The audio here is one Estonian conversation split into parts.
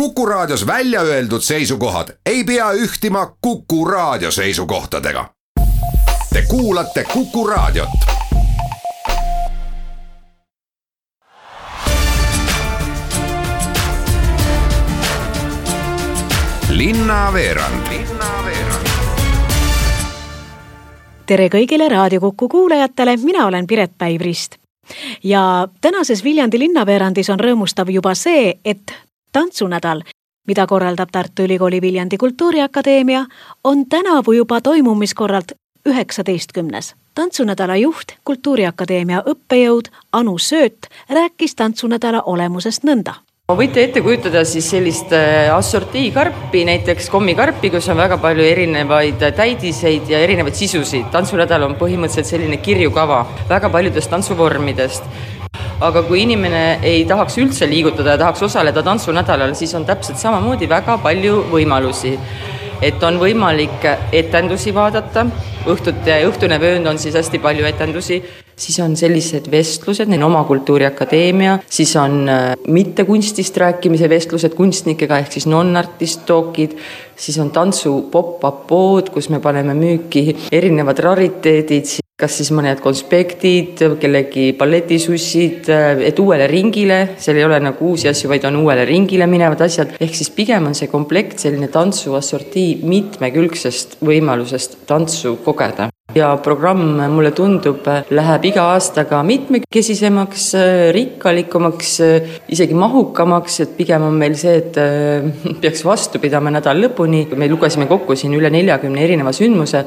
Kuku Raadios välja öeldud seisukohad ei pea ühtima Kuku Raadio seisukohtadega. Te kuulate Kuku Raadiot. linnaveerand tere kõigile Raadio Kuku kuulajatele, mina olen Piret Päiv-Rist. ja tänases Viljandi linnaveerandis on rõõmustav juba see, et tantsunädal, mida korraldab Tartu Ülikooli Viljandi Kultuuriakadeemia, on tänavu juba toimumiskorralt üheksateistkümnes. tantsunädala juht, Kultuuriakadeemia õppejõud Anu Sööt rääkis tantsunädala olemusest nõnda võite ette kujutada siis sellist äh, assortiikarpi, näiteks kommikarpi, kus on väga palju erinevaid täidiseid ja erinevaid sisusid. tantsunädal on põhimõtteliselt selline kirjukava väga paljudest tantsuvormidest aga kui inimene ei tahaks üldse liigutada ja tahaks osaleda tantsunädalal, siis on täpselt samamoodi väga palju võimalusi. et on võimalik etendusi vaadata, õhtute, õhtune vöönd on siis hästi palju etendusi, siis on sellised vestlused, neil on oma Kultuuriakadeemia, siis on äh, mitte kunstist rääkimise vestlused kunstnikega ehk siis non-artist talk'id, siis on tantsu pop-up pood, kus me paneme müüki erinevad rariteedid, kas siis mõned konspektid, kellegi balletisussid, et uuele ringile, seal ei ole nagu uusi asju, vaid on uuele ringile minevad asjad, ehk siis pigem on see komplekt selline tantsu assortii mitmekülgsest võimalusest tantsu kogeda ja programm, mulle tundub, läheb iga aastaga mitmekesisemaks, rikkalikumaks, isegi mahukamaks, et pigem on meil see, et peaks vastu pidama nädala lõpuni, me lugesime kokku siin üle neljakümne erineva sündmuse,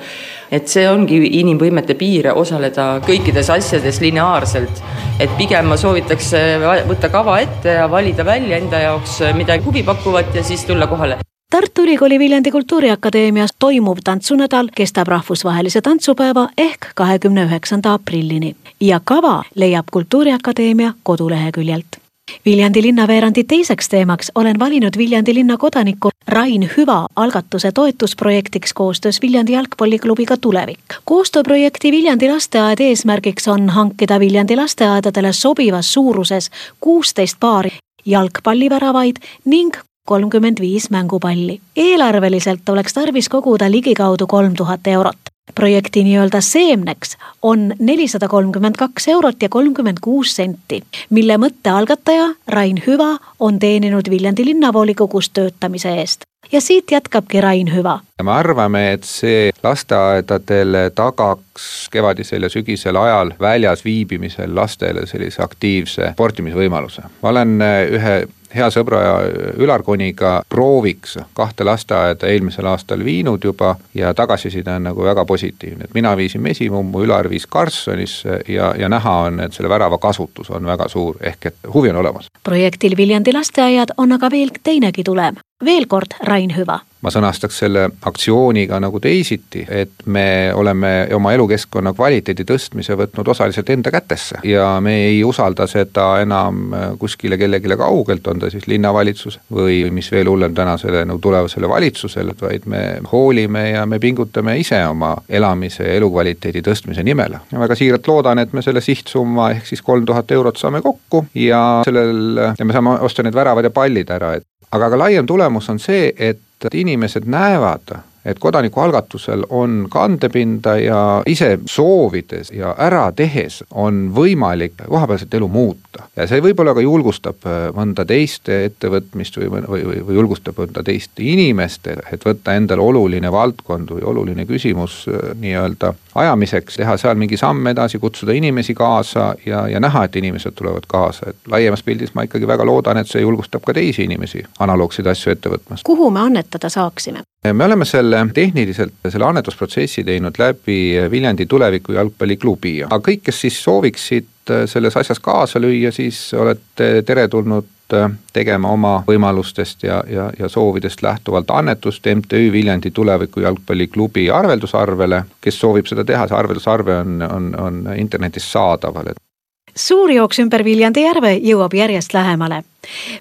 et see ongi inimvõimete piir, osaleda kõikides asjades lineaarselt. et pigem ma soovitaks võtta kava ette ja valida välja enda jaoks midagi huvipakkuvat ja siis tulla kohale. Tartu Ülikooli Viljandi Kultuuriakadeemias toimuv tantsunädal kestab rahvusvahelise tantsupäeva ehk kahekümne üheksanda aprillini ja kava leiab Kultuuriakadeemia koduleheküljelt. Viljandi linnaveerandi teiseks teemaks olen valinud Viljandi linna kodaniku Rain Hüva algatuse toetusprojektiks koostöös Viljandi jalgpalliklubiga Tulevik. koostööprojekti Viljandi lasteaed eesmärgiks on hankida Viljandi lasteaedadele sobivas suuruses kuusteist paari jalgpalliväravaid ning kolmkümmend viis mängupalli. eelarveliselt oleks tarvis koguda ligikaudu kolm tuhat eurot. projekti nii-öelda seemneks on nelisada kolmkümmend kaks eurot ja kolmkümmend kuus senti, mille mõtte algataja Rain Hüva on teeninud Viljandi linnavolikogus töötamise eest ja siit jätkabki Rain Hüva. me arvame, et see lasteaedadele tagaks kevadisel ja sügisel ajal väljas viibimisel lastele sellise aktiivse sportimisvõimaluse. ma olen ühe hea sõbra Ülar Koniga prooviks kahte lasteaeda eelmisel aastal viinud juba ja tagasiside on nagu väga positiivne, et mina viisin Mesimummu, Ülar viis Karlssonisse ja, ja näha on, et selle värava kasutus on väga suur, ehk et huvi on olemas. projektil Viljandi lasteaiad on aga veel teinegi tulem veel kord Rain Hüva. Ma sõnastaks selle aktsiooniga nagu teisiti, et me oleme oma elukeskkonna kvaliteedi tõstmise võtnud osaliselt enda kätesse ja me ei usalda seda enam kuskile kellelegi kaugelt, on ta siis linnavalitsus või mis veel hullem tänasele nagu tulevasele valitsusele, vaid me hoolime ja me pingutame ise oma elamise ja elukvaliteedi tõstmise nimel. ma väga siiralt loodan, et me selle sihtsumma ehk siis kolm tuhat eurot saame kokku ja sellel, ja me saame osta need väravad ja pallid ära, et aga ka laiem tulemus on see, et inimesed näevad, et kodanikualgatusel on kandepinda ja ise soovides ja ära tehes on võimalik kohapealset elu muuta. ja see võib-olla ka julgustab äh, mõnda teist ettevõtmist või, või, või, või julgustab mõnda teist inimest, et võtta endale oluline valdkond või oluline küsimus äh, nii-öelda ajamiseks, teha seal mingi samm edasi, kutsuda inimesi kaasa ja, ja näha, et inimesed tulevad kaasa, et laiemas pildis ma ikkagi väga loodan, et see julgustab ka teisi inimesi analoogseid asju ette võtmast. kuhu me annetada saaksime? Me oleme selle tehniliselt, selle annetusprotsessi teinud läbi Viljandi Tuleviku jalgpalliklubi, aga kõik, kes siis sooviksid selles asjas kaasa lüüa, siis olete teretulnud tegema oma võimalustest ja, ja, ja soovidest lähtuvalt annetust MTÜ Viljandi Tuleviku Jalgpalliklubi arveldusarvele, kes soovib seda teha, see arveldusarve on, on, on internetis saadaval, et suur jooks ümber Viljandi järve jõuab järjest lähemale.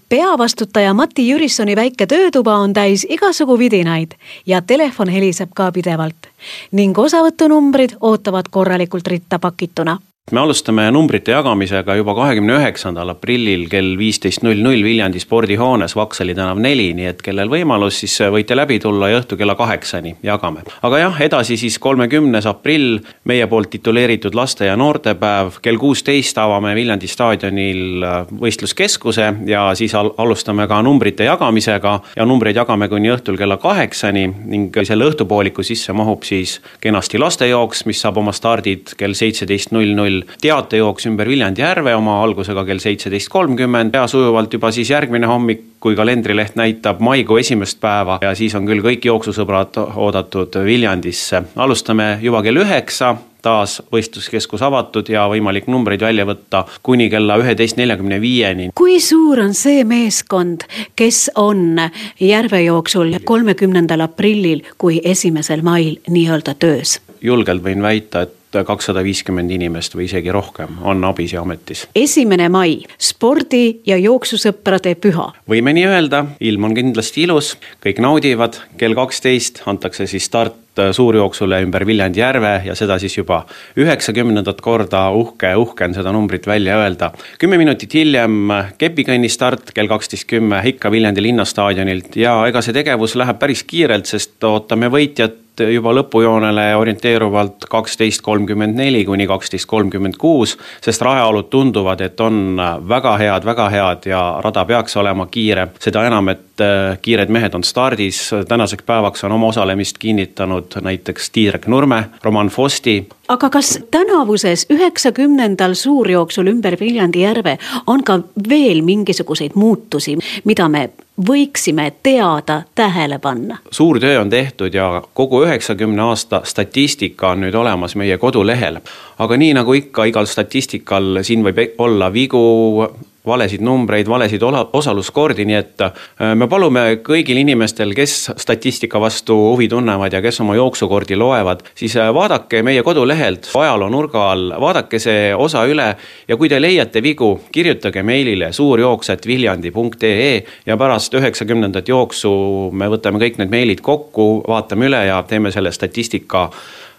peavastutaja Mati Jürissoni väike töötuba on täis igasugu vidinaid ja telefon heliseb ka pidevalt ning osavõtunumbrid ootavad korralikult ritta pakituna me alustame numbrite jagamisega juba kahekümne üheksandal aprillil kell viisteist null null Viljandi spordihoones Vaksali tänav neli, nii et kellel võimalus, siis võite läbi tulla ja õhtu kella kaheksani jagame. aga jah, edasi siis kolmekümnes aprill, meie poolt tituleeritud laste ja noortepäev, kell kuusteist avame Viljandi staadionil võistluskeskuse ja siis al alustame ka numbrite jagamisega ja numbreid jagame kuni õhtul kella kaheksani ning selle õhtupooliku sisse mahub siis kenasti lastejooks, mis saab oma stardid kell seitseteist null null kell teatejooks ümber Viljandi järve oma algusega kell seitseteist kolmkümmend ja sujuvalt juba siis järgmine hommik, kui kalendrileht näitab maikuu esimest päeva ja siis on küll kõik jooksusõbrad oodatud Viljandisse. alustame juba kell üheksa taas võistluskeskus avatud ja võimalik numbreid välja võtta kuni kella üheteist neljakümne viieni. kui suur on see meeskond, kes on järvejooksul kolmekümnendal aprillil kui esimesel mail nii-öelda töös? julgelt võin väita, et kakssada viiskümmend inimest või isegi rohkem on abis ja ametis. esimene mai, spordi ja jooksusõprade püha. võime nii öelda, ilm on kindlasti ilus, kõik naudivad, kell kaksteist antakse siis start suurjooksule ümber Viljandi järve ja seda siis juba üheksakümnendat korda, uhke, uhke on seda numbrit välja öelda. kümme minutit hiljem kepikõnni start kell kaksteist kümme ikka Viljandi linnastaadionilt ja ega see tegevus läheb päris kiirelt, sest ootame võitjat juba lõpujoonele orienteeruvalt kaksteist kolmkümmend neli kuni kaksteist kolmkümmend kuus, sest rajaolud tunduvad, et on väga head, väga head ja rada peaks olema kiire. seda enam, et äh, kiired mehed on stardis, tänaseks päevaks on oma osalemist kinnitanud näiteks Tiirek Nurme, Roman Fosti. aga kas tänavuses üheksakümnendal suurjooksul ümber Viljandi järve on ka veel mingisuguseid muutusi, mida me võiksime teada, tähele panna? suur töö on tehtud ja kogu üheksakümne aasta statistika on nüüd olemas meie kodulehel. aga nii nagu ikka igal statistikal, siin võib olla vigu, valesid numbreid, valesid osaluskordi, nii et äh, me palume kõigil inimestel, kes statistika vastu huvi tunnevad ja kes oma jooksukordi loevad, siis äh, vaadake meie kodulehelt ajaloo nurga all, vaadake see osa üle ja kui te leiate vigu, kirjutage meilile suurjooks.viljandi.ee ja pärast üheksakümnendat jooksu me võtame kõik need meilid kokku, vaatame üle ja teeme selle statistika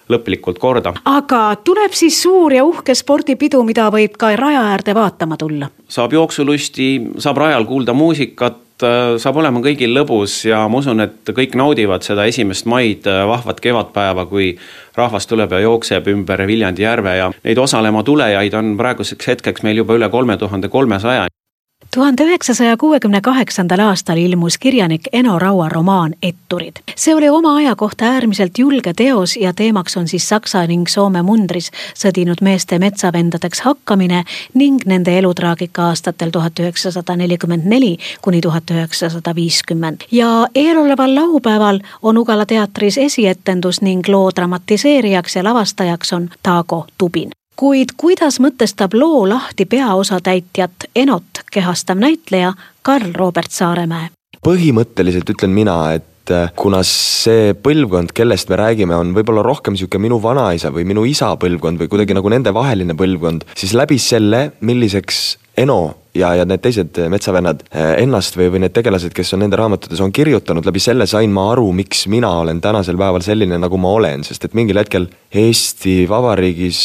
lõplikult korda. aga tuleb siis suur ja uhke spordipidu, mida võib ka raja äärde vaatama tulla? saab jooksulusti, saab rajal kuulda muusikat, saab olema kõigil lõbus ja ma usun, et kõik naudivad seda esimest maid, vahvat kevadpäeva, kui rahvas tuleb ja jookseb ümber Viljandi järve ja neid osalema tulejaid on praeguseks hetkeks meil juba üle kolme tuhande kolmesaja tuhande üheksasaja kuuekümne kaheksandal aastal ilmus kirjanik Eno Raua romaan Etturid. see oli oma aja kohta äärmiselt julge teos ja teemaks on siis Saksa ning Soome mundris sõdinud meeste metsavendadeks hakkamine ning nende elutraagika aastatel tuhat üheksasada nelikümmend neli kuni tuhat üheksasada viiskümmend. ja eeloleval laupäeval on Ugala teatris esietendus ning loo dramatiseerijaks ja lavastajaks on Taago Tubin kuid kuidas mõtestab loo lahti peaosatäitjat Enot kehastav näitleja Karl Robert Saaremäe? põhimõtteliselt ütlen mina, et äh, kuna see põlvkond, kellest me räägime, on võib-olla rohkem niisugune minu vanaisa või minu isa põlvkond või kuidagi nagu nendevaheline põlvkond, siis läbi selle, milliseks Eno ja, ja need teised metsavennad äh, ennast või, või need tegelased, kes on nende raamatutes on kirjutanud, läbi selle sain ma aru, miks mina olen tänasel päeval selline, nagu ma olen, sest et mingil hetkel Eesti Vabariigis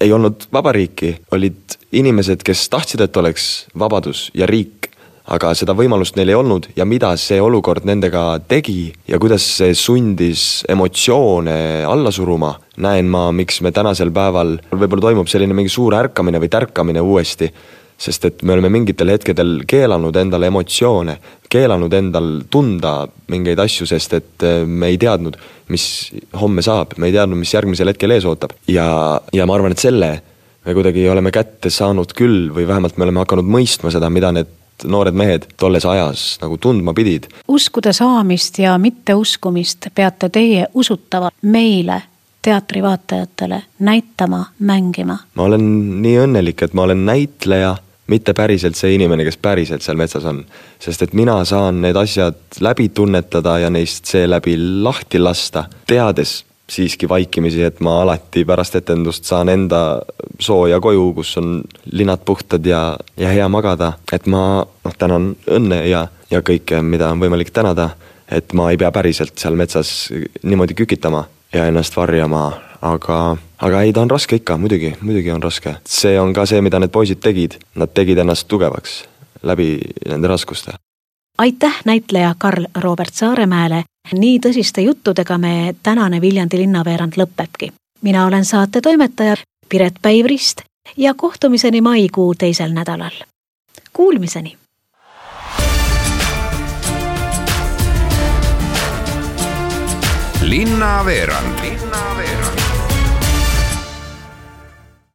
ei olnud vabariiki, olid inimesed, kes tahtsid, et oleks vabadus ja riik, aga seda võimalust neil ei olnud ja mida see olukord nendega tegi ja kuidas see sundis emotsioone alla suruma, näen ma, miks me tänasel päeval, võib-olla toimub selline mingi suur ärkamine või tärkamine uuesti sest et me oleme mingitel hetkedel keelanud endale emotsioone, keelanud endal tunda mingeid asju, sest et äh, me ei teadnud, mis homme saab, me ei teadnud, mis järgmisel hetkel ees ootab. ja, ja ma arvan, et selle me kuidagi oleme kätte saanud küll või vähemalt me oleme hakanud mõistma seda, mida need noored mehed tolles ajas nagu tundma pidid. uskude saamist ja mitteuskumist peate teie usutavalt meile teatrivaatajatele näitama, mängima? ma olen nii õnnelik, et ma olen näitleja mitte päriselt see inimene, kes päriselt seal metsas on. sest et mina saan need asjad läbi tunnetada ja neist seeläbi lahti lasta, teades siiski vaikimisi, et ma alati pärast etendust saan enda sooja koju, kus on linad puhtad ja, ja hea magada. et ma noh, tänan õnne ja, ja kõike, mida on võimalik tänada, et ma ei pea päriselt seal metsas niimoodi kükitama ja ennast varjama aga, aga ei, ta on raske ikka, muidugi, muidugi on raske. see on ka see, mida need poisid tegid, nad tegid ennast tugevaks läbi nende raskuste. aitäh näitleja Karl Robert Saaremäele, nii tõsiste juttudega me tänane Viljandi linnaveerand lõpebki. mina olen saate toimetaja Piret Päivrist ja kohtumiseni maikuu teisel nädalal. Kuulmiseni linnaveerand. linnaveerand